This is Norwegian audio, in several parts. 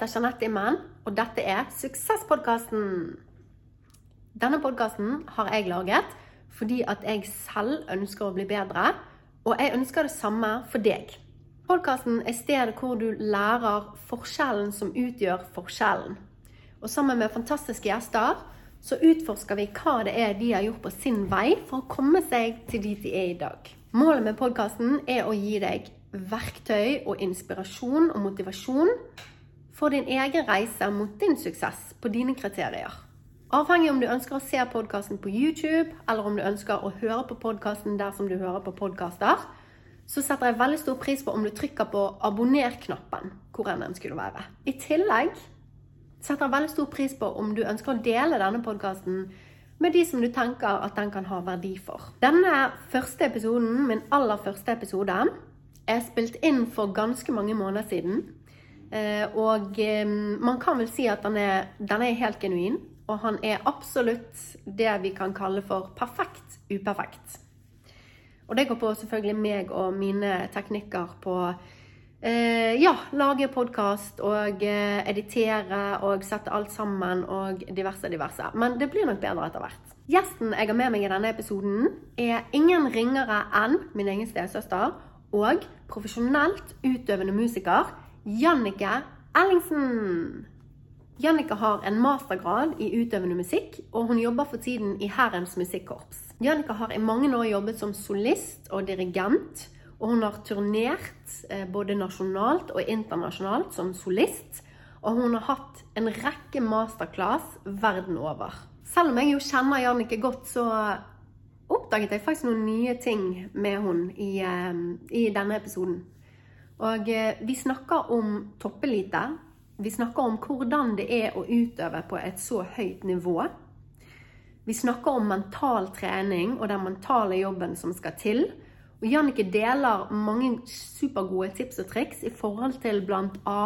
Heter Jeanette Immen, og dette er Suksesspodkasten. Denne podkasten har jeg laget fordi at jeg selv ønsker å bli bedre, og jeg ønsker det samme for deg. Podkasten er stedet hvor du lærer forskjellen som utgjør forskjellen. Og sammen med fantastiske gjester så utforsker vi hva det er de har gjort på sin vei for å komme seg til dit de er i dag. Målet med podkasten er å gi deg verktøy og inspirasjon og motivasjon for din egen reise mot din suksess på dine kriterier. Avhengig om du ønsker å se podkasten på YouTube, eller om du ønsker å høre på podkasten der som du hører på podkaster, så setter jeg veldig stor pris på om du trykker på abonner-knappen, hvor enn den skulle være. I tillegg setter jeg veldig stor pris på om du ønsker å dele denne podkasten med de som du tenker at den kan ha verdi for. Denne første episoden, min aller første episode, er spilt inn for ganske mange måneder siden. Eh, og man kan vel si at den er, den er helt genuin. Og han er absolutt det vi kan kalle for perfekt uperfekt. Og det går på selvfølgelig meg og mine teknikker på eh, ja, lage podkast og eh, editere og sette alt sammen og diverse, diverse. Men det blir nok bedre etter hvert. Gjesten jeg har med meg i denne episoden, er ingen ringere enn min egen stesøster og profesjonelt utøvende musiker Jannike Ellingsen. Jannicke har en mastergrad i utøvende musikk, og hun jobber for tiden i Hærens musikkorps. Jannicke har i mange år jobbet som solist og dirigent, og hun har turnert eh, både nasjonalt og internasjonalt som solist. Og hun har hatt en rekke masterclass verden over. Selv om jeg jo kjenner Jannicke godt, så oppdaget jeg faktisk noen nye ting med henne i, eh, i denne episoden. Og eh, vi snakker om toppelite, vi snakker om hvordan det er å utøve på et så høyt nivå. Vi snakker om mental trening og den mentale jobben som skal til. Og Jannicke deler mange supergode tips og triks i forhold til bl.a.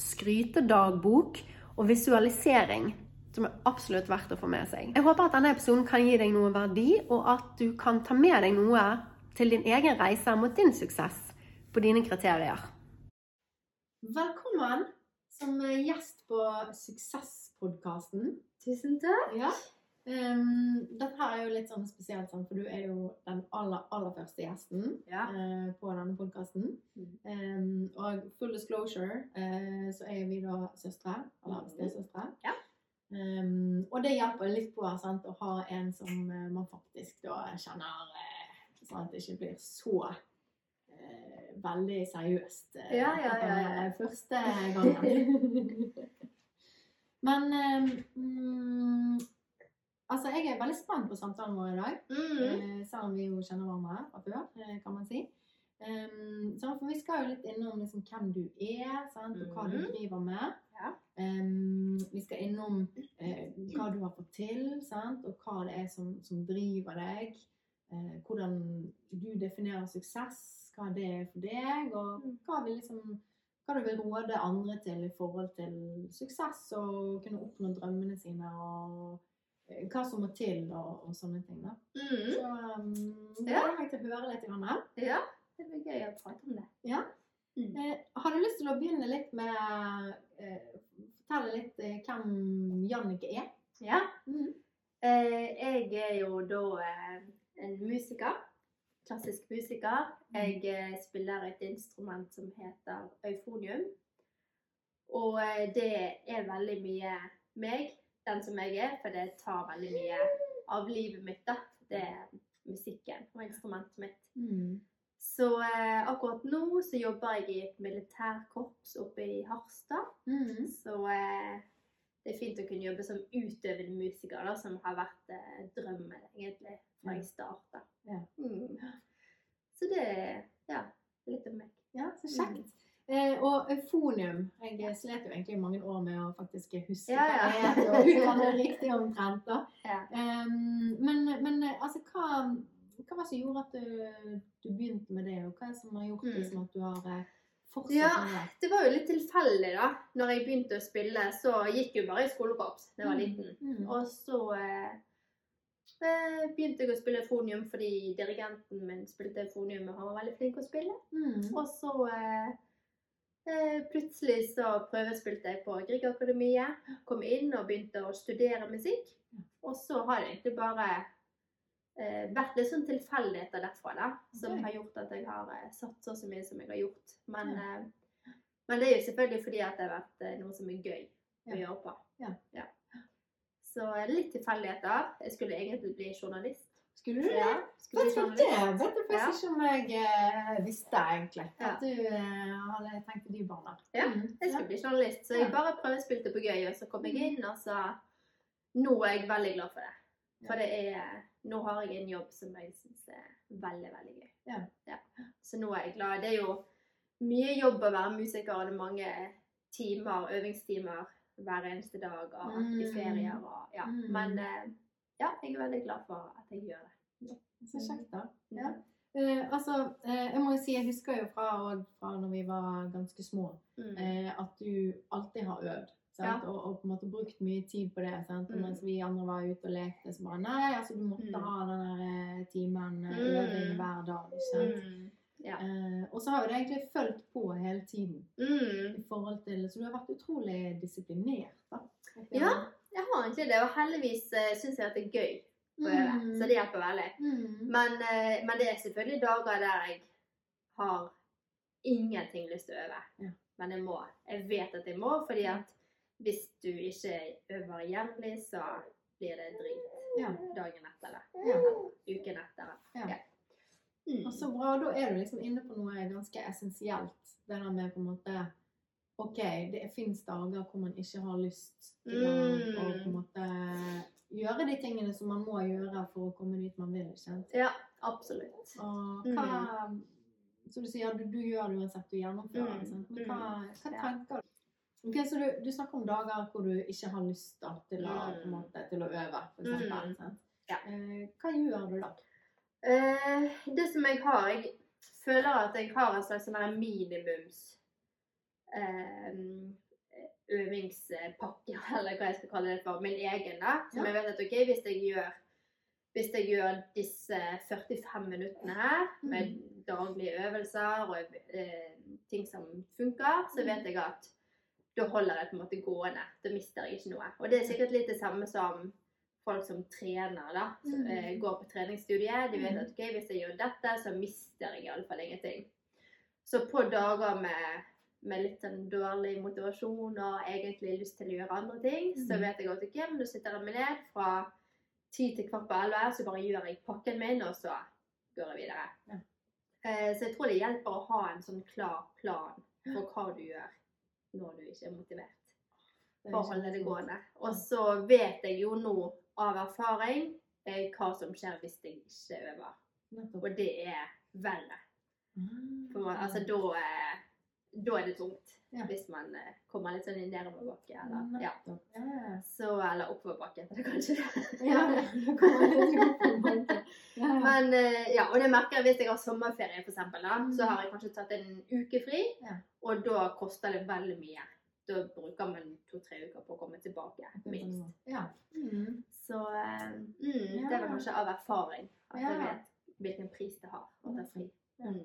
skrytedagbok og visualisering, som er absolutt verdt å få med seg. Jeg håper at denne episoden kan gi deg noe verdi, og at du kan ta med deg noe til din egen reise mot din suksess på dine kriterier. Velkommen som gjest på Suksesspodkasten. Tusen takk. Ja. Um, dette her er jo litt sånn spesielt, for du er jo den aller, aller første gjesten Ja. uh, på denne podkasten. Mm. Um, og full disclosure, uh, så er vi da søstre, eller stesøstre. Mm. Ja. Um, og det hjelper litt på sant, å ha en som man faktisk da kjenner uh, Sånn at det ikke blir så veldig seriøst uh, Ja, ja, ja, første gangen. Men um, altså, jeg er veldig spent på samtalen vår i dag. Mm. Eh, selv om vi jo kjenner hverandre fra før, eh, kan man si. Um, så for vi skal jo litt innom liksom, hvem du er, sant? og hva du Mhm. driver med. Ja. Um, vi skal innom uh, hva du har fått til, sant? og hva det er som, som driver deg. Uh, hvordan du definerer suksess, hva det er for deg, og Mm. hva, liksom, hva du vil råde andre til i forhold til suksess og kunne oppnå drømmene sine. og eh, hva som må til, og, og sånne ting. da. Mm. Så um, det gleder meg til å høre litt. Grann. Ja, det blir gøy å prate om det. Ja. Mm. Eh, har du lyst til å begynne litt med eh, Fortelle litt eh, hvem Jannicke er? Ja. Mm. Eh, jeg er jo da eh, en musiker. Klassisk musiker. Jeg eh, spiller et instrument som heter eufonium. Og eh, det er veldig mye meg, den som jeg er, for det tar veldig mye av livet mitt. da. Det er musikken og instrumentet mitt. Mm. Så eh, akkurat nå så jobber jeg i et militærkorps oppe i Harstad. Mm. Så eh, det er fint å kunne jobbe som utøvende musiker, da, som har vært eh, drømmen egentlig fra jeg starta. Ja. Mm. Så det er ja, litt om meg. Ja, så kjekt. Eh, og eufonium. Jeg slet jo egentlig i mange år med å faktisk huske Ja, ja. hva det heter, og uttale riktig omtrent. da. Ja. Um, men, men eh, altså, hva, hva var det som gjorde at du, du begynte med det, og hva er det som har gjort Mm. liksom, at du har eh, fortsatt Ja. med det? Var jo litt tilfeldig, da. Når jeg begynte å spille, så gikk jeg jo bare i skolekorps da jeg var Mm. liten. Mm. Og så eh, eh, begynte jeg å spille fonium fordi dirigenten min spilte fonium, og han var veldig flink å spille. Mm. Og så eh, Eh, plutselig så prøvespilte jeg på Griegakademiet. Kom inn og begynte å studere musikk. Og så har jeg egentlig bare vært litt sånn tilfeldigheter derfra da, som okay. har gjort at jeg har eh, satsa så mye som jeg har gjort. Men, Ja. eh, men det er jo selvfølgelig fordi at det har vært eh, noe som er gøy Ja. å gjøre på. Ja. Så eh, litt tilfeldigheter. Jeg skulle egentlig bli journalist. Skulle du det? Vet du, det vet du faktisk ikke om jeg eh, visste, egentlig. At du eh, hadde tenkt de barna. Ja, Mm, Jeg skulle bli journalist, så jeg bare prøvespilte på gøy, og så kom jeg inn, og så Nå er jeg veldig glad for det. For det er Nå har jeg en jobb som jeg syns er veldig, veldig gøy. Ja. Så nå er jeg glad. Det er jo mye jobb å være musiker, og det er mange timer, øvingstimer hver eneste dag, og i Mm. ferier og Ja. Mm. Men eh, ja, jeg er veldig glad for at jeg gjør det. Så kjekt, da. Mm. Ja. Eh, altså, eh, jeg må jo si, jeg husker jo fra, fra når vi var ganske små, Mm. eh, at du alltid har øvd. Sant? Og, og på en måte brukt mye tid på det. Sant? Og Mm. mens vi andre var ute og lekte, så bare Nei, altså du måtte Mm. ha den der eh, timen eh, Mm. øving hver dag. Mm. Ja. Eh, og så har jo det egentlig fulgt på hele tiden. Mm. i forhold til, Så du har vært utrolig disiplinert. da. Ja. Jeg har egentlig det, og heldigvis uh, syns jeg at det er gøy å øve. Mm. Så det hjelper veldig. Mm. Men, uh, men det er selvfølgelig dager der jeg har ingenting lyst til å øve. Ja. Men jeg må. Jeg vet at jeg må, fordi at hvis du ikke øver jevnlig, så blir det drit Ja. dagen etter eller Ja. Uken etter. Ja. Mm. Og så bra, da er du liksom inne på noe ganske essensielt. Det der med på en måte OK, det fins dager hvor man ikke har lyst til å, Mm. å på en måte gjøre de tingene som man må gjøre for å komme dit man vil. ikke? Ja, absolutt. Og hva Så du sier du, du gjør det uansett, du gjennomfører det. Mm. Men hva, hva tenker du? Ok, Så du, du snakker om dager hvor du ikke har lyst da, til, å, Mm. måte, til å øve, for eksempel. Mm. Ja. Eh, hva gjør du da? Eh, det som jeg har Jeg føler at jeg har en slags sånn minimums eh, øvingspakke, eller hva jeg skal kalle det for. Min egen, da. Som Ja. jeg vet at ok, hvis jeg gjør hvis jeg gjør disse 45 minuttene her med Mm. daglige øvelser og eh, ting som funker, så Mm. vet jeg at da holder jeg på en måte gående. Da mister jeg ikke noe. Og det er sikkert litt det samme som folk som trener, da. Som Mm. eh, går på treningsstudiet. De vet Mm. at okay, hvis jeg gjør dette, så mister jeg iallfall ingenting. Så på dager med, med litt sånn dårlig motivasjon og egentlig lyst til å gjøre andre ting, så Mm. vet jeg at ok, men da sitter jeg meg ned fra ti til kvart på elleve, så bare gjør jeg pakken min, og så går jeg videre. Ja. Eh, Så jeg tror det hjelper å ha en sånn klar plan for hva du gjør når du ikke er motivert er for å holde det gående. Og så vet jeg jo nå av erfaring eh, hva som skjer hvis jeg ikke øver. Og det er verre. Ah. For man, altså, da, eh, da er det tungt. Ja. Hvis man eh, kommer litt sånn i nedoverbakke. Eller, ja. Ja, ja. Så, eller oppoverbakke, heter det kanskje. det. Ja, det kommer litt opp på en måte. Ja, ja. Men eh, ja, og det merker jeg hvis jeg har sommerferie, for eksempel, da, Mm. så har jeg kanskje tatt en uke fri, Ja. og da koster det veldig mye. Da bruker man to-tre uker på å komme tilbake, minst. Ja. Mm. Så eh, mm, Ja. det var kanskje av erfaring at jeg vet hvilken pris det har å ta fri. Mm.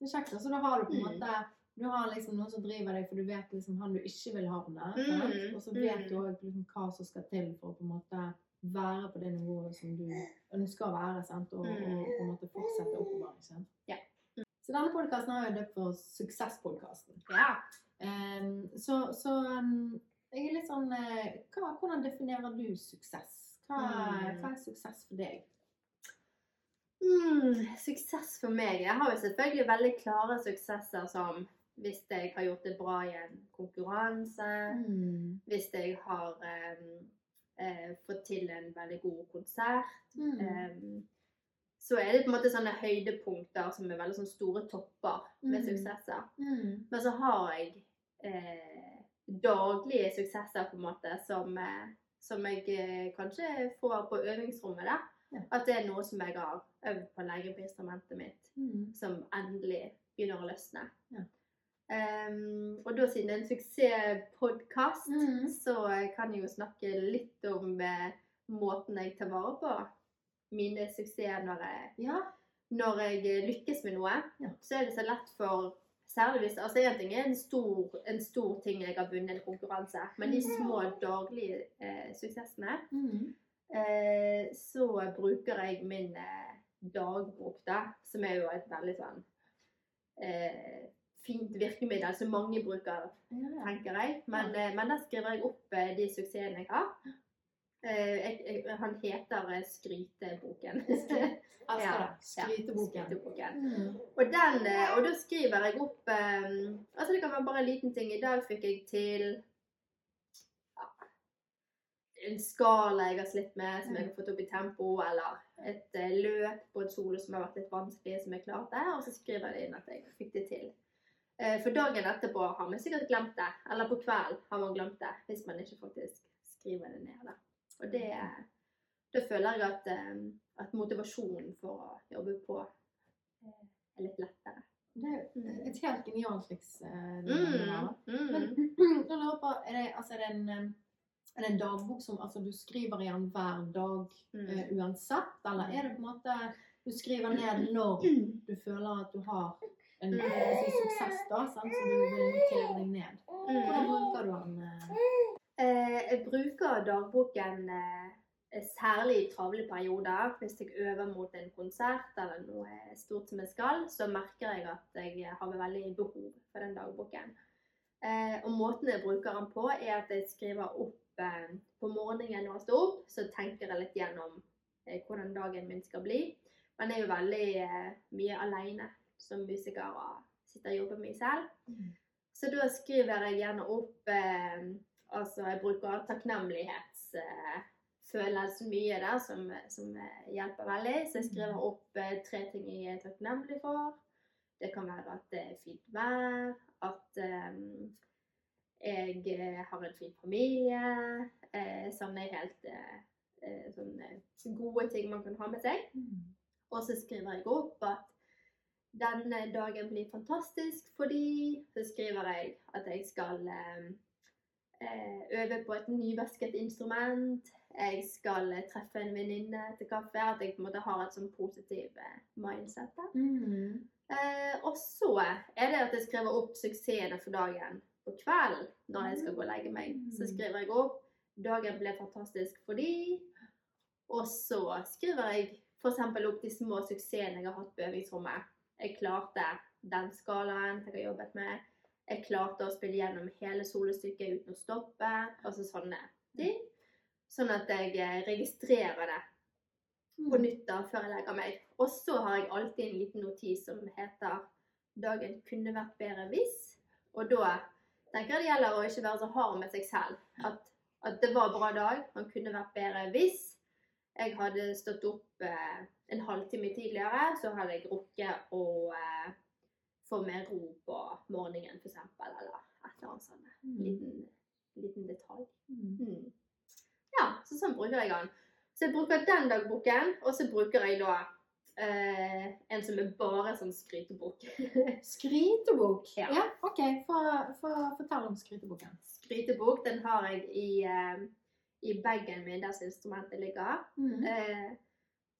Det er kjekt. Så da har du på en Mm. måte du har liksom noen som driver deg, for du vet liksom han du ikke vil havne. Mm. Og så vet mm. du òg liksom hva som skal til for å på en måte være på det nivået som du ønsker å være, sant? Og, Mm. og på en måte fortsette oppover. ikke sant? Ja. Så denne podkasten har jeg døpt for Suksesspodkasten. Ja. Um, så så um, jeg er litt sånn uh, hva, Hvordan definerer du suksess? Hva, Mm. hva er suksess for deg? Mm, suksess for meg. Jeg har jo selvfølgelig veldig klare suksesser som hvis jeg har gjort det bra i en konkurranse, Mm. hvis jeg har eh, eh, få til en veldig god konsert. Mm. Eh, så er det på en måte sånne høydepunkter som er veldig sånn store topper med Mm. suksesser. Mm. Men så har jeg eh, daglige suksesser på en måte som, eh, som jeg eh, kanskje får på øvingsrommet. da. Ja. At det er noe som jeg har øvd på lenge på instrumentet mitt, Mm. som endelig begynner å løsne. Ja. Ehm, og da siden det er en suksesspodkast, Mm. så eh, kan jeg jo snakke litt om eh, måten jeg tar vare på mine suksesser når jeg Ja. når jeg lykkes med noe, Ja. så er det så lett for Særlig hvis altså En ting er en stor, en stor ting jeg har vunnet en konkurranse, men de små daglige eh, suksessene Mm. eh, Så bruker jeg min eh, dagbok, da, som er jo et veldig sånn eh, fint virkemiddel som mange bruker, tenker jeg. Men, eh, men der skriver jeg opp eh, de suksessene jeg har. Eh, jeg, jeg, han heter Skryteboken. Ja. Skryteboken. Skryteboken. Mm. Og, den, og da skriver jeg opp Altså det kan være bare en liten ting. I dag fikk jeg til ja, en skala jeg har slitt med, som jeg har fått opp i tempo, eller et løp på et solo som har vært litt vanskelig, som jeg klarte. Og så skriver jeg inn at jeg fikk det til. Eh, For dagen etterpå har man sikkert glemt det. Eller på kvelden har man glemt det, hvis man ikke faktisk skriver det ned. Da. Og det Da føler jeg at, eh, at motivasjonen for å jobbe på eh, er litt lettere. Det er jo et helt genialt triks. Mm, mm. Men da lurer på, er det, altså, er det en, er det en dagbok som altså, du skriver igjen hver dag Mm. uh, uansett? Eller er det på en måte du skriver ned når du føler at du har en Mm. altså, suksess, da, sant? så du vil notere deg ned? Hvordan Mm. bruker du den? eh? Eh, jeg bruker dagboken eh, særlig i travle perioder. Hvis jeg øver mot en konsert eller noe stort som jeg skal, så merker jeg at jeg har veldig behov for den dagboken. Eh, og måten jeg bruker den på, er at jeg skriver opp eh, på morgenen når jeg står opp, så tenker jeg litt gjennom eh, hvordan dagen min skal bli. Men jeg er jo veldig mye alene som musiker og sitter og jobber med selv. Så da skriver jeg gjerne opp eh, Altså, jeg bruker takknemlighetsfølelse mye der, som, som eh, hjelper veldig. Så jeg skriver opp eh, tre ting jeg er takknemlig for. Det kan være at det er fint vær, at eh, jeg eh, har en fin familie. Eh, sånne helt eh, eh, sånne gode ting man kan ha med seg. Og så skriver jeg opp at denne dagen blir fantastisk fordi Så skriver jeg at jeg skal eh, eh, øve på et nyvasket instrument. Jeg skal eh, treffe en venninne til kaffe. At jeg på en måte har et sånn positivt eh, mindset. der. Mm. Eh, og så er det at jeg skriver opp suksessene for dagen på kvelden når jeg skal gå og legge meg. Så skriver jeg opp 'Dagen ble fantastisk fordi' Og så skriver jeg f.eks. opp de små suksessene jeg har hatt på øvingsrommet. Jeg klarte den skalaen jeg har jobbet med. Jeg klarte å spille gjennom hele solostykket uten å stoppe. Altså sånne ting. Sånn at jeg eh, registrerer det på nytt før jeg legger meg. Og så har jeg alltid en liten notis som heter 'Dagen kunne vært bedre hvis'. Og da tenker jeg det gjelder å ikke være så hard med seg selv. At, at det var en bra dag, man kunne vært bedre hvis. Jeg hadde stått opp eh, en halvtime tidligere, så hadde jeg rukket å eh, få mer ro på morgenen, f.eks. Eller et eller annet sånt. Liten, liten detalj. Mm. Mm. Ja, så sånn bruker jeg den. Så jeg bruker den dagboken, og så bruker jeg da eh, en som er bare sånn skrytebok. Skrytebok. Ja. Ja, OK. Fortell om skryteboken. skrytebok, den har jeg i, eh, i bagen min der som instrumentet ligger. Mm. Eh,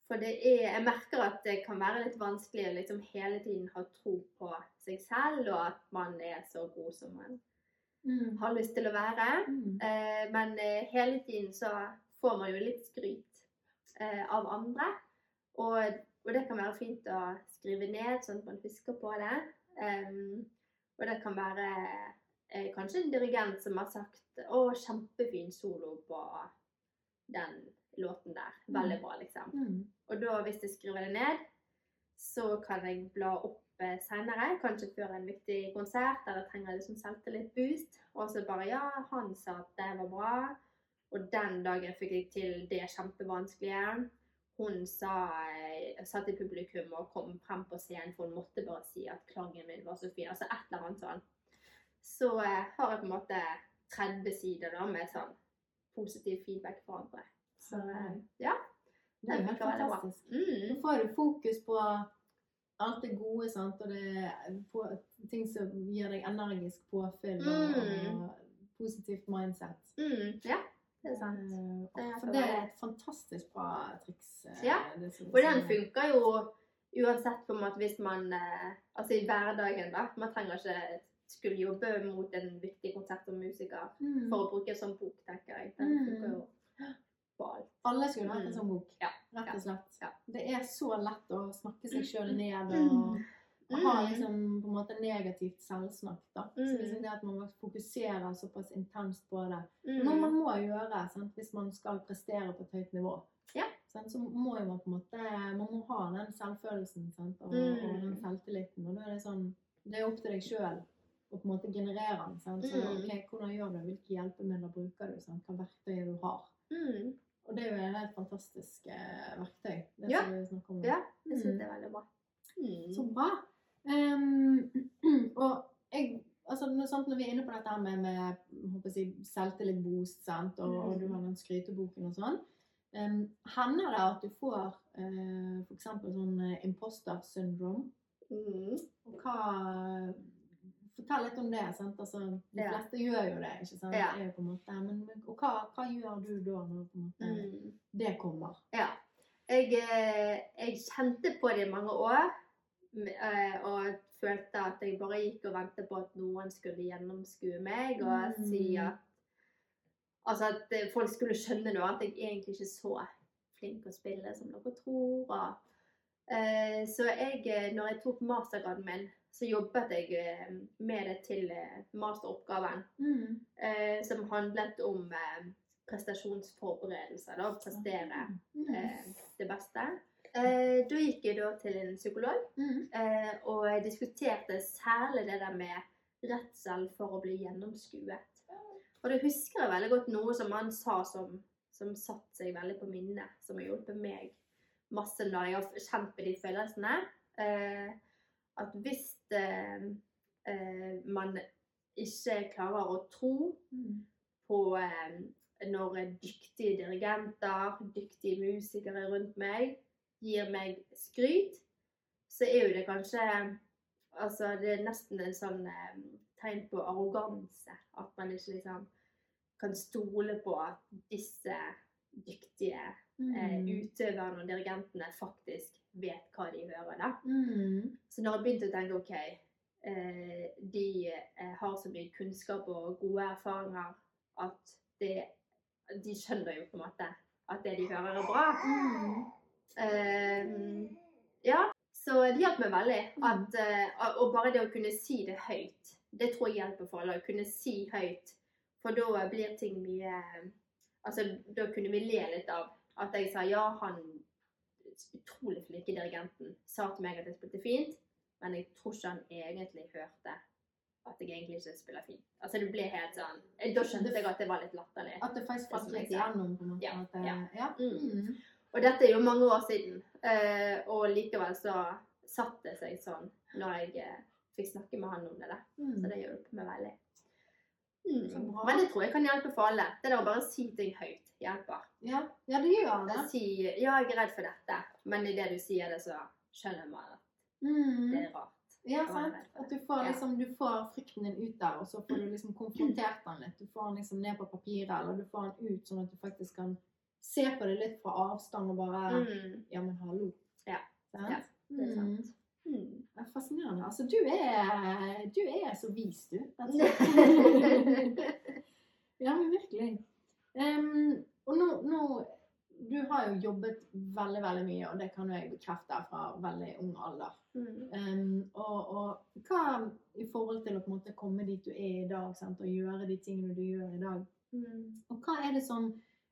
for det er Jeg merker at det kan være litt vanskelig å liksom hele tiden ha tro på seg selv, og at man er så god som man Mm. har lyst til å være. Mm. Eh, men eh, hele tiden så får man jo litt skryt eh, av andre. Og, og det kan være fint å skrive ned, sånn at man husker på det. Um, og det kan være eh, kanskje en dirigent som har sagt 'Å, kjempefin solo på den låten der'. Veldig bra, liksom. Mm. Og da, hvis jeg skriver det ned, så kan jeg bla opp eh, senere, kanskje før en viktig konsert, der jeg trenger liksom selvtillit-boost. Og så bare Ja, han sa at det var bra. Og den dagen fikk jeg til det kjempevanskelige. Hun sa, eh, satt i publikum og kom frem på scenen, for hun måtte bare si at klangen min var så fin. Altså et eller annet sånn. Så eh, har jeg på en måte 30 sider da med sånn positiv feedback for andre. Så eh, ja. Det er helt fantastisk. Mm. Nå får du fokus på alt det gode, sant? og det på ting som gir deg energisk påfyll og, Mm. og positivt mindset. Mm, ja, det er sant. Eh, Det er for det er et fantastisk bra triks. eh, Ja, det Og den funker jo uansett på en måte hvis man eh, Altså i hverdagen, da. Man trenger ikke skulle jobbe mot en viktig konsert som musiker Mm. for å bruke en sånn bok, tenker jeg. Den Mm. funker jo på alt. Alle skulle hatt en Mm. sånn bok, Ja. rett og slett. Ja. Det er så lett å snakke seg sjøl ned og, Mm. og ha Mm. liksom på en måte negativt selvsnakk. da. Så Mm. liksom det at man fokuserer såpass intenst på det. Mm. Noe man må gjøre sant? hvis man skal prestere på et høyt nivå. Ja. Så må man på en måte Man må ha den selvfølelsen sant? Og, Mm. og den selvtilliten. Og da er det sånn Det er opp til deg sjøl å på en måte generere den. Sant? Så Mm. ok, hvordan gjør du Hvilke hjelpemidler bruker du? Sant? Hva verktøy du har? Mm. Og det er jo et helt fantastisk eh, verktøy. Det Ja. vi snakker om. Ja, jeg syns Mm. det er veldig bra. Mm. Så bra. Um, og jeg, altså, når, sant, når vi er inne på dette her med, med håper jeg, selvtillit-boost, sant, og, og du har den skryteboken og sånn, um, hender det at du får uh, f.eks. sånn eh, imposter syndrome? Mm. Og hva Fortell litt om det. sant? Altså, de Ja. fleste gjør jo det, ikke sant? Ja. Det måte, men, og hva, hva gjør du da når måte, Mm. det kommer? Ja. Jeg, eh, jeg kjente på det i mange år, eh, og følte at jeg bare gikk og ventet på at noen skulle gjennomskue meg og Mm. si at Altså at eh, folk skulle skjønne nå at jeg egentlig ikke er så flink å spille som dere tror. Og, så jeg, når jeg tok mastergraden min, så jobbet jeg eh, med det til eh, masteroppgaven. Mm. eh, som handlet om eh, prestasjonsforberedelser. Da, prestere Mm. eh, det beste. Eh, da gikk jeg da til en psykolog Mm. eh, og jeg diskuterte særlig det der med redsel for å bli gjennomskuet. Og det husker jeg veldig godt noe som han sa som, som satt seg veldig på minnet, som har hjulpet meg masse når jeg har kjent på de følelsene. Eh, at hvis eh, eh, man ikke klarer å tro Mm. på eh, når dyktige dirigenter, dyktige musikere rundt meg gir meg skryt, så er jo det kanskje Altså, det er nesten en sånn eh, tegn på arroganse. At man ikke liksom kan stole på at disse dyktige eh, Mm. utøverne og dirigentene faktisk vet hva de hører, da. Mm. Så når jeg begynte å tenke OK, eh, de eh, har så mye kunnskap og gode erfaringer at det, de skjønner jo på en måte at det de hører, er bra. Mm. Eh, ja, så det hjalp meg veldig. At, eh, og bare det å kunne si det høyt, det tror jeg hjelper for alle. Å kunne si høyt, for da blir ting mye Altså, da kunne vi le litt av at jeg sa ja, han utrolig flinke dirigenten sa til meg at jeg spilte fint, men jeg tror ikke han egentlig hørte at jeg egentlig ikke spiller fint. Altså, det ble helt sånn Da skjønte jeg at det var litt latterlig. At det faktisk falt litt gjennom? på en måte. Ja, At ja. ja. Mm. Mm. Og dette er jo mange år siden, eh, og likevel så satt det seg sånn når jeg eh, fikk snakke med han om det. da. Så Mm. det hjalp meg veldig. Mm. Men jeg tror jeg kan hjelpe for alle. Det der å bare si ting høyt hjelper. Ja. ja, det gjør det. Si 'ja, jeg er redd for dette', men idet du sier det, så skjønner man at Mm. det er rart. Ja, sant. det. At du får, liksom, du får frykten din ut der, og så får du liksom konfrontert den litt. Du får den liksom ned på papiret, eller du får den ut sånn at du faktisk kan se på det litt fra avstand og bare Mm. Ja, men hallo. Ja. Sant? Ja, det er Mm. sant. Mm. Er fascinerende. Altså, du er, du er så vis, du. Altså. ja, men virkelig. Um, og nå, nå Du har jo jobbet veldig, veldig mye, og det kan jeg bekrefte fra veldig ung alder. Mm. Um, og, og hva i forhold til å på en måte komme dit du er i dag, sant? og gjøre de tingene du gjør i dag, Mm. og hva er det som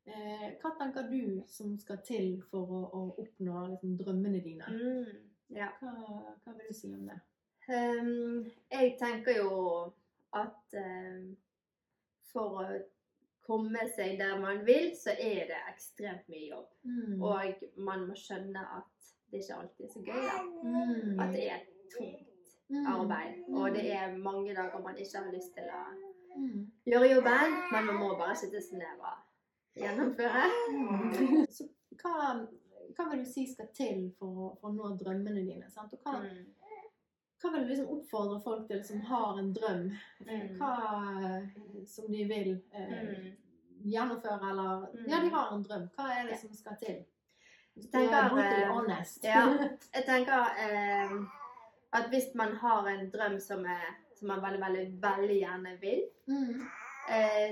eh, Hva tenker du som skal til for å, å oppnå liksom, drømmene dine? Mm. Ja. Hva, hva vil du si om det? Um, jeg tenker jo at um, for å komme seg der man vil, så er det ekstremt mye jobb. Mm. Og man må skjønne at det ikke alltid er så gøy. da. Mm. At det er tungt Mm. arbeid. Og det er mange dager man ikke har lyst til å Mm. gjøre jobben, men man må bare sitte seg ned og gjennomføre. Mm. Så hva, hva vil du si skal til for å, for å nå drømmene dine? Sant? Og hva, Mm. hva vil du liksom oppfordre folk til som har en drøm? Mm. Hva som de vil eh, Mm. gjennomføre, eller Mm. Ja, de har en drøm. Hva er det som skal til? Jeg tenker, er eh, ja. Jeg tenker eh, at hvis man har en drøm som, er, som man veldig, veldig, veldig gjerne vil, Mm.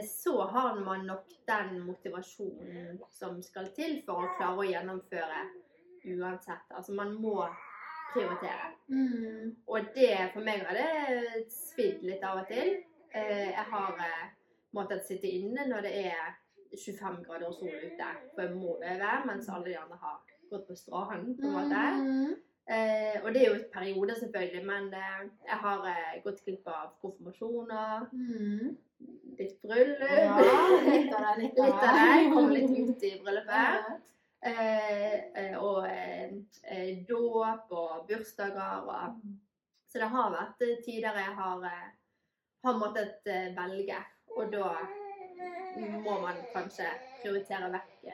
Så har man nok den motivasjonen som skal til for å klare å gjennomføre uansett. Altså man må prioritere. Mm. Og det for meg har det svidd litt av og til. Eh, jeg har eh, måttet sitte inne når det er 25 grader sol ute, for jeg må øve, mens alle de andre har gått på stranden. på en måte. Mm. Eh, og det er jo et periode, selvfølgelig, men eh, jeg har eh, gått glipp av konfirmasjoner, Mm. litt bryllup. Ja, litt av det. Litt av det. Kom litt ut i bryllupet. Ja. Eh, eh, og eh, dåp og bursdager. Og, så det har vært tider jeg har, har måttet velge. Og da må man kanskje prioritere vekk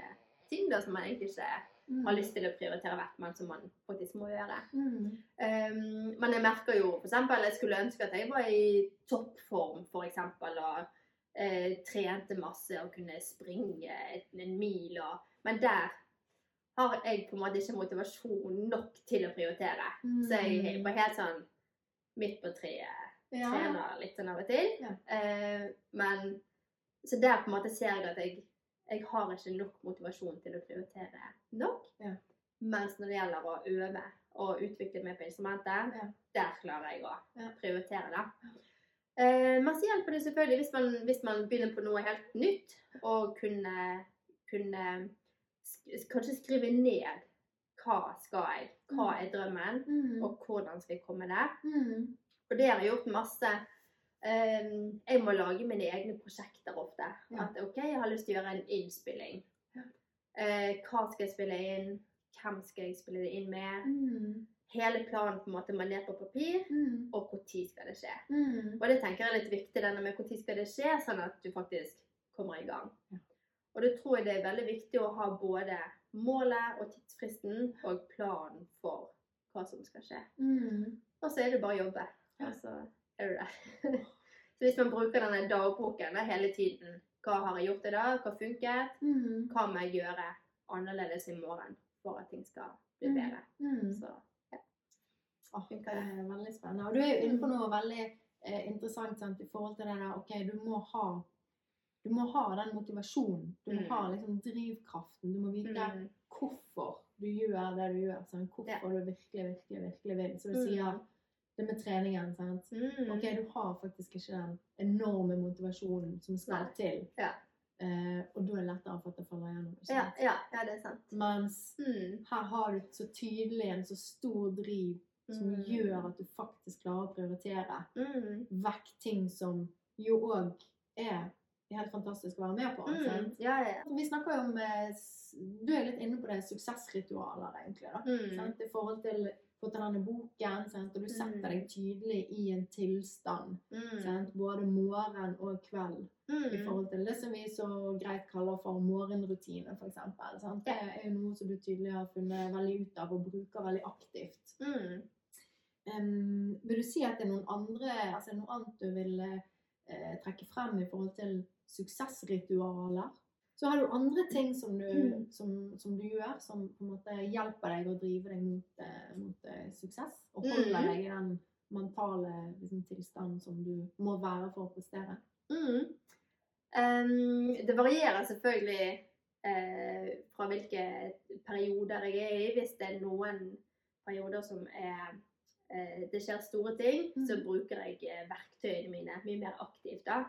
ting da som man egentlig ikke har lyst til å prioritere vekk, men som man faktisk må gjøre. Mm. Um, men jeg merker jo eksempel, jeg skulle ønske at jeg var i toppform for eksempel, og uh, trente masse og kunne springe en mil. Og, men der har jeg på en måte ikke motivasjon nok til å prioritere. Så jeg er på helt sånn midt på treet. Mm. ja. Trener litt sånn av og til. Ja. Uh, men så der på en måte ser jeg at jeg, jeg har ikke nok motivasjon til å prioritere nok. Ja. Mens når det gjelder å øve og utvikle meg på instrumentet, Ja. der klarer jeg å Ja. prioritere det. Eh, men så hjelper det selvfølgelig hvis man, hvis man begynner på noe helt nytt, og kunne, kunne sk kanskje skrive ned hva skal jeg, hva er drømmen, Mm. og hvordan skal jeg komme der. Mm. Og det har jeg gjort masse. Ehm, jeg må lage mine egne prosjekter ofte. At OK, jeg har lyst til å gjøre en innspilling. Eh, hva skal jeg spille inn? Hvem skal jeg spille det inn med? Mm. Hele planen på en måte manert ned på papir. Mm. Og når skal det skje? Mm. Og det tenker jeg er litt viktig, denne med når skal det skje, sånn at du faktisk kommer i gang. Og da tror jeg det er veldig viktig å ha både målet og tidsfristen og planen for hva som skal skje. Mm. Og så er det bare å jobbe. Ja. Og så hvis man bruker denne dagboken da, hele tiden Hva har jeg gjort i dag? Hva funket? Mm. Hva må jeg gjøre annerledes i morgen for at ting skal bli Mm. bedre? Mm. Så Åh, det er veldig spennende. Og du er jo inne på noe veldig eh, interessant sant, i forhold til det der OK, du må ha du må ha den motivasjonen. Du må Mm. ha liksom drivkraften. Du må vite mm. hvorfor du gjør det du gjør. Sånn, Hvorfor Ja. du virkelig, virkelig, virkelig vil. Så du Mm. sier det med treningen. Sant? Mm. Ok, du har faktisk ikke den enorme motivasjonen som skal til. Ja. Uh, og da er det lettere for at det faller gjennom. Ja, ja, ja, det er sant. Mens Mm. her har du så tydelig en så stor driv som Mm. gjør at du faktisk klarer å prioritere Mm. vekk ting som jo òg er helt fantastisk å være med på. Mm. Ja, ja. Vi snakker jo om eh, Du er litt inne på det suksessritualer, egentlig. da. Mm. Sant? I forhold til på denne boken, sant? og du setter Mm. deg tydelig i en tilstand. Mm. Sant? Både morgen og kveld. i Mm. forhold til det som vi så greit kaller for morgenrutine, f.eks. Det er jo noe som du tydelig har funnet veldig ut av og bruker veldig aktivt. Mm. Em, vil du si at det er noen andre, altså noe annet du vil uh, trekke frem i forhold til suksessritualer? Så har du andre ting som du, Mm. som, som du gjør, som på en måte hjelper deg å drive deg mot, eh, mot eh, suksess? Og holder Mm. deg i den mentale liksom, tilstanden som du må være for å prestere? Mm. Um, det varierer selvfølgelig uh, fra hvilke perioder jeg er i. Hvis det er noen perioder som er uh, det skjer store ting, Mm. så bruker jeg verktøyene mine mye mer aktivt. da.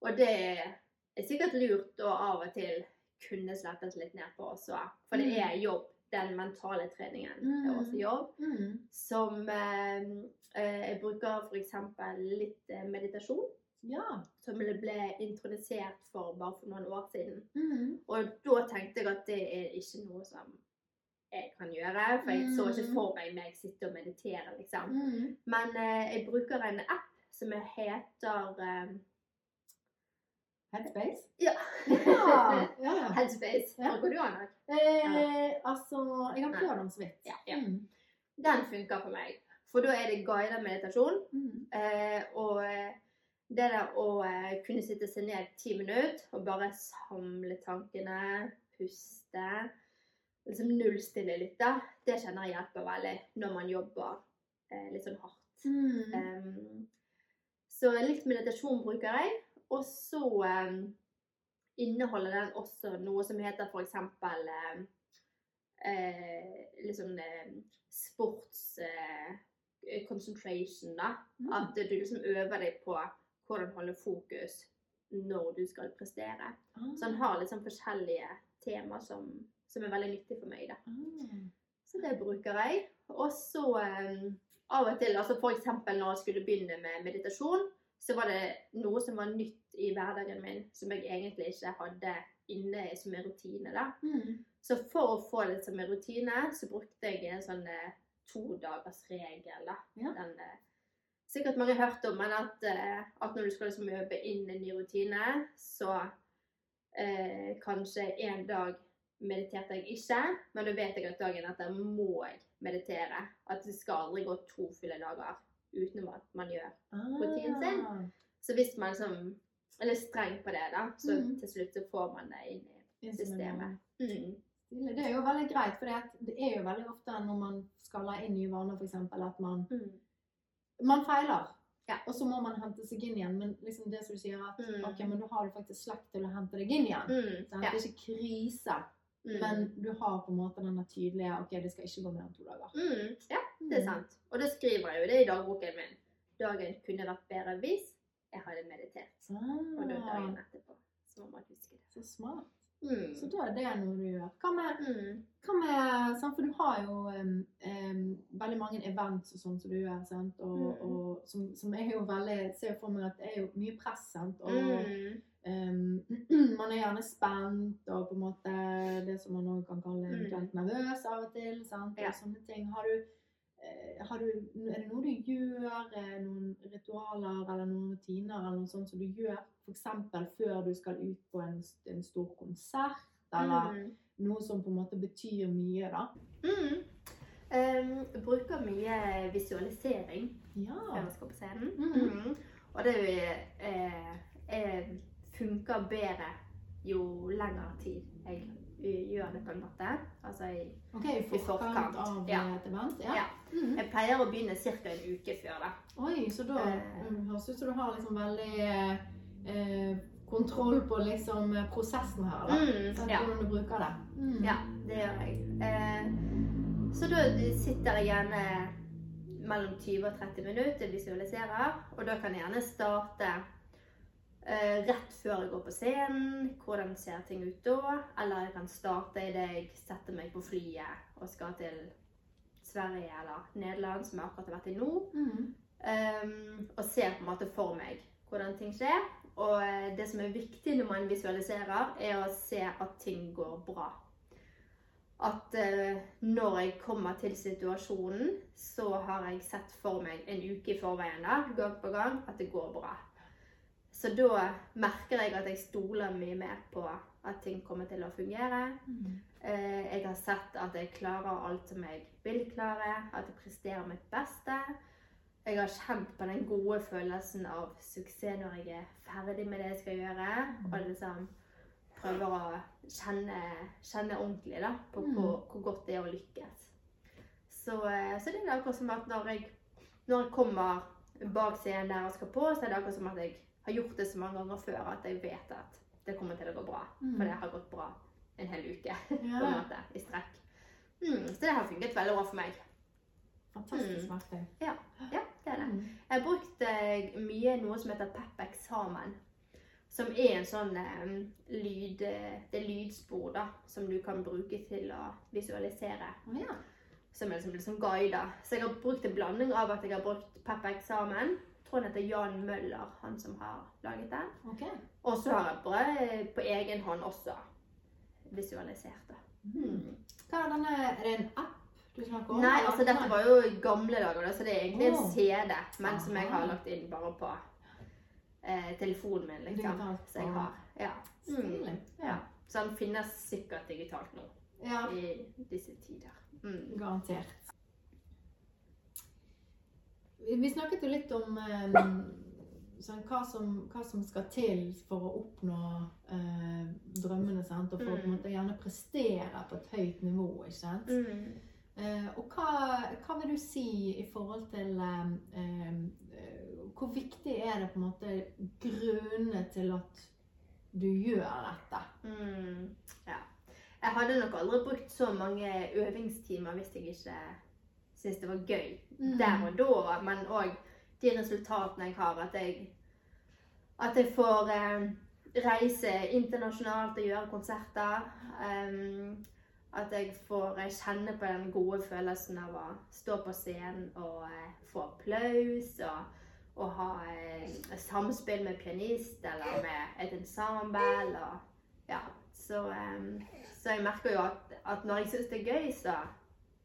Og det er sikkert lurt å av og til kunne slettes litt ned på også. For det Mm. er jobb. Den mentale treningen Det er Mm. også jobb. Mm. Som eh, eh, Jeg bruker f.eks. litt eh, meditasjon Ja. som ble introdusert for bare for noen år siden. Mm. Og da tenkte jeg at det er ikke noe som jeg kan gjøre, for jeg så ikke Mm. for meg meg sitte og meditere, liksom. Mm. Men eh, jeg bruker en app som heter eh, Headspace? Ja. Ja. ja. Headspace. Ja. Bruker du den òg? Eh, altså, jeg har prøvd den så vidt. Ja, ja. Mm. Den funker for meg. For da er det guidet meditasjon. Mm. Eh, og eh, det der å eh, kunne sitte seg ned ti minutter og bare samle tankene, puste liksom nullstille litt, da. Det kjenner jeg hjelper veldig når man jobber eh, litt sånn hardt. Mm. Um, så litt meditasjon bruker jeg. Og så um, inneholder den også noe som heter um, eh, litt sånn eh, sports eh, concentration, da. Mm. At du liksom øver deg på hvordan holde fokus når du skal prestere. Ah. Så han har litt sånn forskjellige tema som, som er veldig nyttig for meg, da. Ah. Så det bruker jeg. Og så eh, av og til, altså f.eks. når jeg skulle begynne med meditasjon, så var det noe som var nytt i hverdagen min, som jeg egentlig ikke hadde inne som en rutine. da. Mm. Så for å få det som en rutine, så brukte jeg en sånn eh, todagersregel. da. Ja. Den, eh, sikkert mange har hørt om, men at, eh, at når du skal liksom øve inn en ny rutine, så eh, kanskje en dag mediterte jeg ikke, men da vet jeg at dagen etter må jeg meditere. At det skal aldri gå to fulle dager uten at man gjør. Rutinen sin. Ah. Så hvis man liksom er litt streng på det, da, så mm. til slutt så får man det inn i systemet. Mm. Det er jo veldig greit, for det er jo veldig ofte når man skal ha inn nye vaner, f.eks., at man, Mm. man feiler. Ja. Og så må man hente seg inn igjen. Men liksom det som du sier, at Mm. ok, men da har du faktisk slekt til å hente deg inn igjen. Mm. Det er ikke krise, Mm. men du har på en måte denne tydelige ok, det skal ikke gå mer enn to dager. mm. ja, det er sant. Og da skriver jeg jo det i dagboken min. Dagen kunne vært bedre hvis jeg hadde meditert. Og da dagen Ah, etterpå så må man huske det. så smart. Mm. Så da er det noe du gjør. Hva med Mm. Hva med, for du har jo um, um, veldig mange events og sånn som du gjør, sant? Og, Mm. og som, som er jo veldig, ser jo for meg at det er jo mye press, sant? Og Mm. em, man er gjerne spent, og på en måte det som man også kan kalle eventuelt nervøs av og til, sant? Mm. Ja. Og sånne ting. Har du, har du, er det noe du gjør, eh, noen ritualer eller noen rutiner eller noe sånt som du gjør, eksempel før du skal ut på en, en stor konsert, eller Mm. noe som på en måte betyr mye, da. Mm. Um, bruker mye visualisering Ja. før jeg skal på scenen. Mm. Mm. Og det eh, eh, funker bedre jo lengre tid jeg eh, gjør det, på en måte. Altså, i, Ok, i forkant, av ja. demens? Ja. Ja. Mhm. jeg pleier å begynne ca. en uke før. det. Oi, så da mm, høres ut som du har liksom veldig eh, eh, kontroll på liksom prosessen her, da. Mm, ja. Hvordan du bruker det. Mm. ja, det gjør jeg. Eh, så da sitter jeg gjerne mellom 20 og 30 minutter visualiserer. Og da kan jeg gjerne starte rett før jeg går på scenen. Hvordan ser ting ut da? Eller jeg kan starte idet jeg setter meg på flyet og skal til Sverige eller Nederland, som jeg akkurat har vært i nå. Mhm. Um, og ser på en måte for meg hvordan ting skjer. Og eh, det som er viktig når man visualiserer, er å se at ting går bra. At uh, når jeg kommer til situasjonen, så har jeg sett for meg en uke i forveien da, gang på gang at det går bra. Så da merker jeg at jeg stoler mye mer på at ting kommer til å fungere. Mhm. Eh, Jeg har sett at jeg klarer alt som jeg vil klare, at jeg presterer mitt beste. Jeg har kjent på den gode følelsen av suksess når jeg er ferdig med det jeg skal gjøre. Og liksom prøver å kjenne, kjenne ordentlig da, på Mm. hvor, hvor godt det er å lykkes. Så, eh, så det er akkurat som at når jeg, når jeg kommer bak scenen der jeg skal på, så er det akkurat som at jeg har gjort det så mange ganger før at jeg vet at det kommer til å gå bra. Mm. For det har gått bra en hel uke på en måte, i strekk. Mm, så det har funket veldig bra for meg. Fantastisk Mm. verktøy. Ja, det er det. Mhm. Jeg har brukt eh, mye noe som heter Pep Eksamen. Som er en sånn um, lyd, eh, det er lydspor da, som du kan bruke til å visualisere. Ja. Som er liksom, liksom guider. Så jeg har brukt en blanding av at jeg har brukt Pep Eksamen. Jeg tror han heter Jan Møller, han som har laget den. Okay. Og så har jeg bare på egen hånd også visualisert det. Hmm. Hva er denne Er det en app du snakker om? Nei, altså dette var jo i gamle dager, så det er egentlig en CD, men som jeg har lagt inn bare på eh, telefonen min, liksom. Så jeg har, ja. Mm. Ja. Så den finnes sikkert digitalt nå, Ja, i disse tider. Mm. garantert. Vi snakket jo litt om eh, sånn, hva, som, hva som skal til for å oppnå eh, drømmene, sant? og for å på en Mm. måte gjerne prestere på et høyt nivå. ikke sant? Mm. Eh, og hva, hva vil du si i forhold til eh, eh, Hvor viktig er det på en måte grunnene til at du gjør dette? Mm. Ja. Jeg hadde nok aldri brukt så mange øvingstimer hvis jeg ikke syntes det var gøy Mm. der og da, men òg de resultatene jeg har. At jeg, at jeg får eh, reise internasjonalt og gjøre konserter. Um, at jeg får kjenne på den gode følelsen av å stå på scenen og eh, få applaus. Og, og ha eh, samspill med pianist eller med et ensemble. Og, ja. så, um, så jeg merker jo at, at når jeg syns det er gøy, så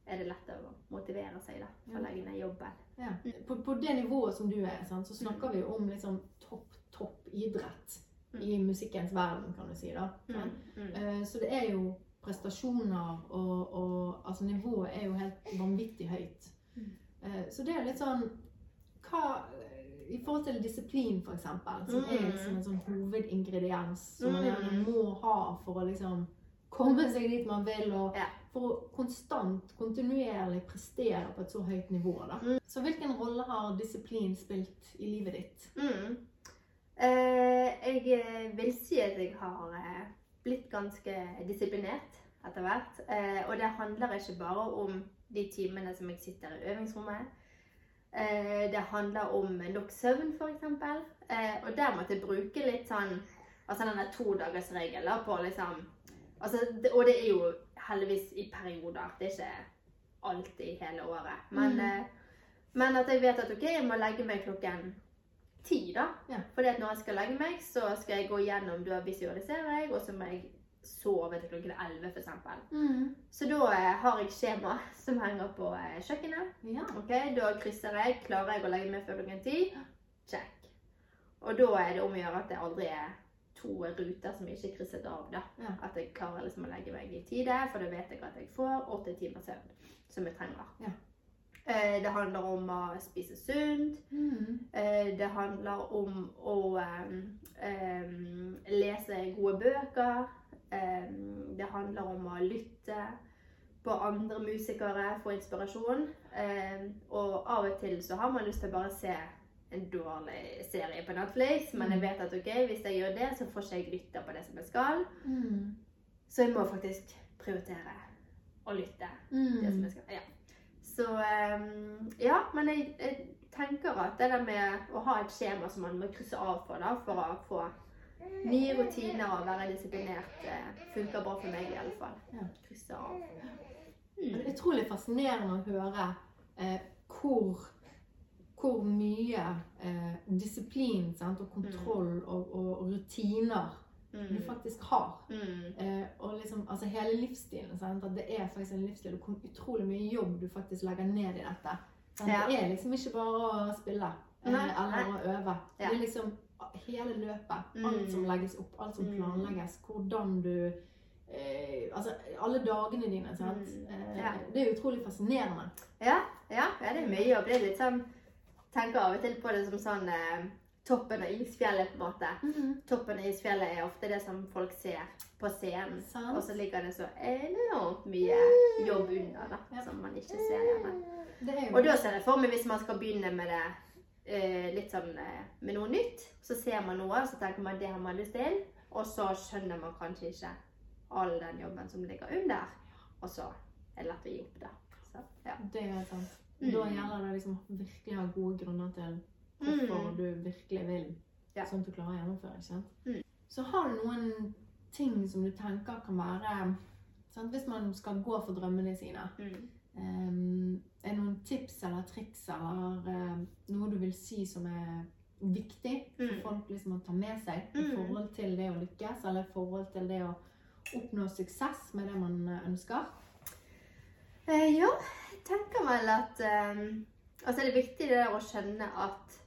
er det lett å motivere seg da, for å legge ned jobben. Ja. På, på det nivået som du er, sant, så snakker vi om liksom topp, topp idrett Mm. i musikkens verden, kan du si. da. Mm. Mm. Eh, Så det er jo prestasjoner, og, og altså nivået er jo helt vanvittig høyt. Mm. Eh, Så det er litt sånn hva, I forhold til disiplin, eksempel, som er Mm. liksom en sånn hovedingrediens som man Mm. gjerne må ha for å liksom komme seg dit man vil, og Ja. For å konstant, kontinuerlig prestere på et så høyt nivå. Mm. Så hvilken rolle har disiplin spilt i livet ditt? Mm. Eh, jeg eh, vil si at jeg har eh, blitt ganske disiplinert etter hvert. Eh, og det handler ikke bare om de timene som jeg sitter i øvingsrommet. Eh, det handler om nok søvn, f.eks. Eh, og der måtte jeg bruke litt sånn Altså denne todagersregelen da, på liksom altså, det, Og det er jo heldigvis i perioder. Det er ikke alltid hele året. Men, Mm. eh, men at jeg vet at OK, jeg må legge meg klokken ti, da. Ja. Fordi at når jeg skal legge meg, så skal jeg gå gjennom Da visualiserer jeg, og så må jeg sove til klokken 11 f.eks. Så da eh, har jeg skjema som henger på eh, kjøkkenet. Ja. Ok, Da krysser jeg. Klarer jeg å legge meg før klokken ti? Check. Og da er det om å gjøre at det aldri er to ruter som ikke er krysset av. da. Ja. At jeg klarer liksom å legge meg i tide, for da vet jeg at jeg får åtte timer søvn som jeg trenger. Ja. Eh, Det handler om å spise sunt. Mm. Eh, Det handler om å eh, lese gode bøker. Em, det handler om å lytte på andre musikere, få inspirasjon. Em, og av og til så har man lyst til å bare se en dårlig serie på Netflix, men jeg vet at ok, hvis jeg gjør det, så får ikke jeg lytte på det som jeg skal. Mm. Så jeg må faktisk prioritere å lytte det som Mm. jeg skal. Ja. Så ehm, ja, men jeg, jeg tenker at det der med å ha et skjema som man må krysse av på da, for å få nye rutiner og være disiplinert, eh, funker bra for meg i alle fall. Ja. Krysse av. Det Mm. er utrolig fascinerende å høre eh, hvor, hvor mye eh, disiplin sant, og kontroll og, og rutiner du Mm. faktisk har. Mm. Eh, og liksom, altså hele livsstilen. Sant? At det er faktisk en livsstil. Og hvor utrolig mye jobb du faktisk legger ned i dette. Ja. Det er liksom ikke bare å spille eh, eller å øve. Ja. Det er liksom hele løpet. Mm. Alt som legges opp, alt som Mm. planlegges. Hvordan du eh, Altså alle dagene dine. Sant? Mm. Eh, Ja. Det er utrolig fascinerende. Ja, ja, ja, det er mye jobb. Det er litt sånn Tenker av og til på det som sånn eh, toppen av isfjellet, på en måte. Toppen av isfjellet er ofte det som folk ser på scenen. Sans. Og så ligger det så enormt mye jobb under, da, Ja. som man ikke ser gjerne. Er jo Og da ser jeg for meg hvis man skal begynne med det eh, litt sånn eh, med noe nytt, så ser man noe, så tenker man det har man lyst til, og så skjønner man kanskje ikke all den jobben som ligger under, og så er det lett å gi opp, da. Så, ja. Det er sant. Mm. Da gjelder det liksom virkelig ha gode grunner til hvorfor Mm. du virkelig vil, Ja. sånn at du klarer å gjennomføre. ikke sant? Mm. Så har du noen ting som du tenker kan være sant? Hvis man skal gå for drømmene sine. Mm. Um, er det noen tips eller triks eller eh, noe du vil si som er viktig for Mm. folk liksom å ta med seg i Mm. forhold til det å lykkes, eller i forhold til det å oppnå suksess med det man eh, ønsker? Eh, ja, tenker vel at um, Altså, det er viktig det å skjønne at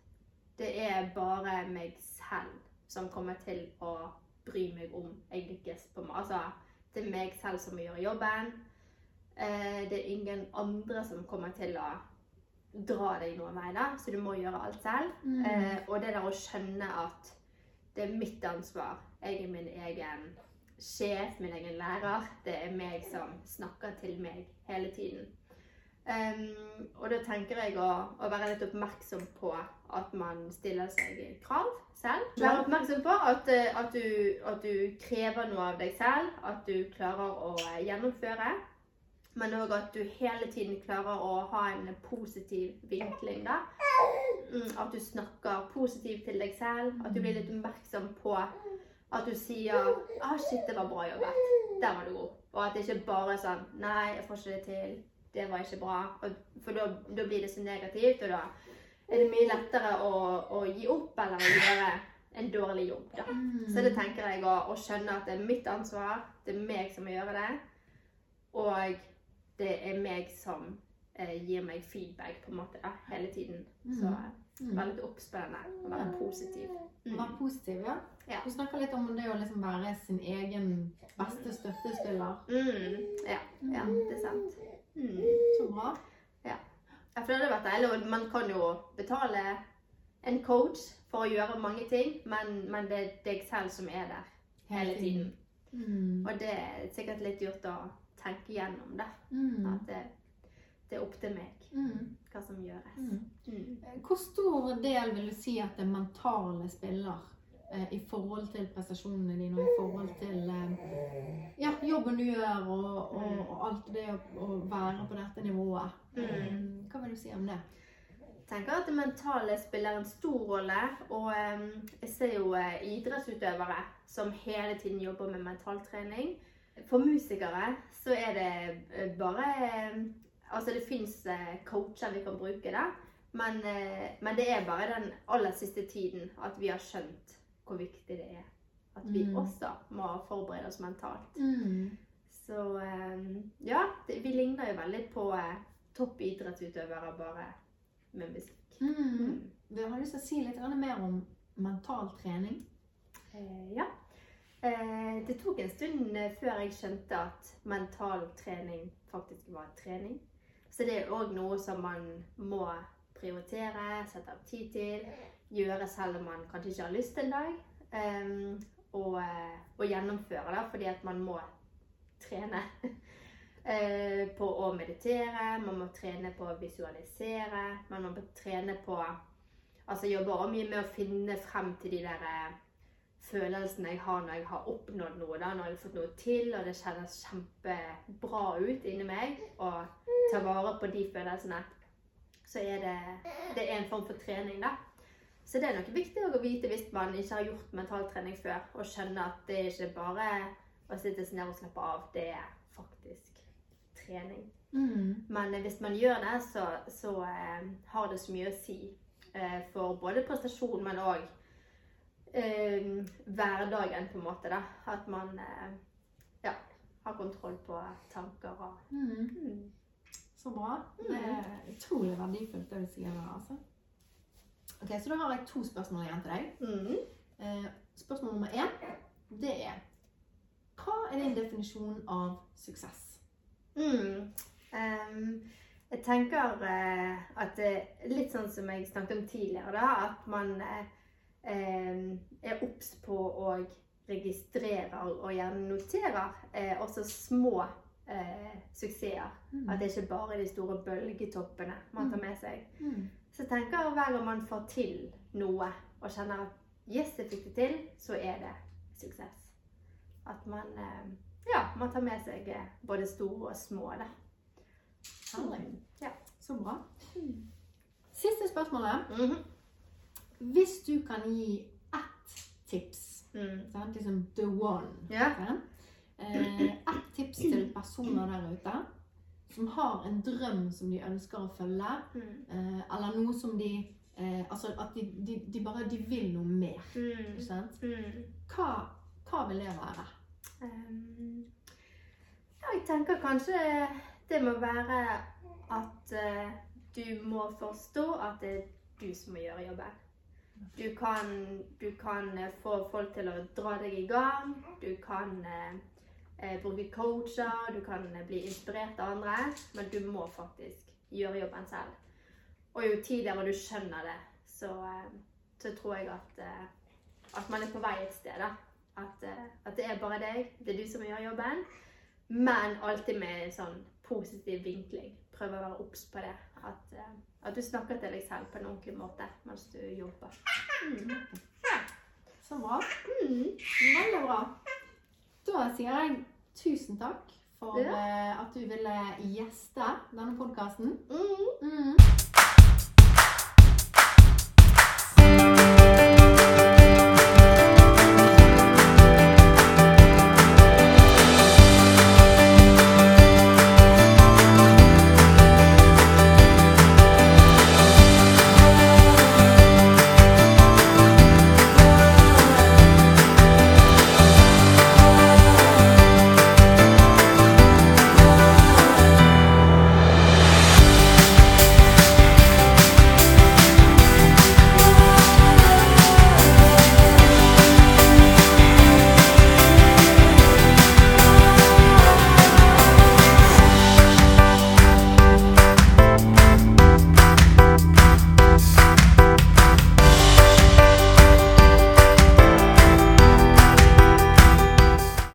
det er bare meg selv som kommer til å bry meg om jeg lykkes på meg. Altså, det er meg selv som må gjøre jobben. Uh, det er ingen andre som kommer til å dra deg noen vei, da, så du må gjøre alt selv. Mm. Uh, og det der å skjønne at det er mitt ansvar. Jeg er min egen sjef, min egen lærer. Det er meg som snakker til meg hele tiden. Em, og da tenker jeg å, å være litt oppmerksom på at man stiller seg krav selv. Være oppmerksom på at, eh, at, du, at du krever noe av deg selv, at du klarer å eh, gjennomføre. Men òg at du hele tiden klarer å ha en positiv vinkling. da. Mm, At du snakker positivt til deg selv. At du blir litt oppmerksom på at du sier ah, 'Shit, det var bra jobbet. Der var du god.' Og at det ikke bare er sånn 'Nei, jeg får ikke det til. Det var ikke bra.' For da, blir det så negativt, og da er det mye lettere å, å gi opp eller å gjøre en dårlig jobb. da. Mm. Så det tenker jeg å, å skjønne at det er mitt ansvar, det er meg som må gjøre det. Og det er meg som eh, gir meg feedback på en måte da, hele tiden. Så eh, Mm. veldig oppspennende og være positiv. Mm. Være positiv, ja. Ja. Du snakker litt om det å liksom være sin egen beste støttespiller. Mm. Ja, ja, det er sant. Mm. Så bra. Ja, for det hadde vært deilig, og man kan jo betale en coach for å gjøre mange ting, men, men det er deg selv som er der hele tiden. Mm. Og det er sikkert litt gjort å tenke gjennom det. Mm. At det, det er opp til meg Mm. hva som gjøres. Mm. Mm. Hvor stor del vil du si at det mentale spiller i forhold til prestasjonene dine og i forhold til eh, ja, jobben du gjør og, og, og alt det å, å være på dette nivået? Mm. Eh, Hva vil du si om det? Jeg tenker at det mentale spiller en stor rolle, og eh, jeg ser jo eh, idrettsutøvere som hele tiden jobber med mentaltrening. For musikere så er det eh, bare eh, Altså det fins coacher vi kan bruke, da. Men, eh, men det er bare den aller siste tiden at vi har skjønt hvor viktig det er. At vi Mm. også må forberede oss mentalt. Mm. Så eh, ja, det, vi ligner jo veldig på eh, toppidrettsutøvere bare med musikk. Mm. Jeg har lyst til å si litt mer om mental trening. Eh, ja. Eh, det tok en stund eh, før jeg skjønte at mental trening faktisk var trening. Så det er òg noe som man må prioritere, sette av tid til, gjøre selv om man kanskje ikke har lyst en dag. Um, og, eh, og gjennomføre, da, fordi at man må trene. uh, på å meditere, man må trene på å visualisere, man må trene på Altså jobbe også mye med å finne frem til de der eh, følelsene jeg har når jeg har oppnådd noe. da, Når jeg har fått noe til, og det kjennes kjempebra ut inni meg. Og ta vare på de følelsene. Så er det, det er en form for trening, da. Så det er nok viktig å vite hvis man ikke har gjort mentaltrening før, og skjønne at det er ikke bare å sitte seg ned og slappe av. Det er faktisk trening. Mm. Men hvis man gjør det, så, så eh, har det så mye å si eh, for både prestasjon, men òg eh, hverdagen, på en måte. da. At man eh, ja, har kontroll på tanker og Mm. mm. Så bra. Det er utrolig verdifullt det du sier der, altså. Ok, Så da har jeg to spørsmål igjen til deg. Mm. Eh, spørsmål nummer én, det er Hva er din definisjon av suksess? Mm. Um, jeg tenker uh, at det er litt sånn som jeg snakket om tidligere, da, at man uh, er obs på å registrere og gjerne noterer uh, også små eh, suksesser. Mm. At det ikke bare er de store bølgetoppene man tar med seg. Mm. Så jeg tenker hver gang man får til noe og kjenner at yes, jeg fikk det til, så er det suksess. At man, eh, ja, man tar med seg eh, både store og små. Da. Herlig. Ja. Så bra. Siste spørsmålet. -hmm. Hvis du kan gi ett tips, Mm. sant? liksom the one Yeah. sant? Eh, Ett tips til personer der ute som har en drøm som de ønsker å følge, Mm. eh, eller noe som de eh, Altså at de, de, de bare de vil noe mer. Mm. Ikke sant? Mm. Hva, hva vil det være? Um, ja, jeg tenker kanskje det må være at uh, du må forstå at det er du som må gjøre jobben. Du kan, du kan få folk til å dra deg i gang. Du kan eh, eh, bruke coacher, du kan eh, bli inspirert av andre. Men du må faktisk gjøre jobben selv. og jo tidligere du skjønner det, så, eh, så tror jeg at, eh, at man er på vei et sted. da. At, at det er bare deg, det er du som gjør jobben. Men alltid med en sånn positiv vinkling. Prøv å være obs på det. At, at du snakker til deg selv på en ordentlig måte mens du jobber. Mm. Så bra. Mm. Veldig bra. Da sier jeg tusen takk for Ja. eh, at du ville gjeste denne podkasten. Mm. Mm.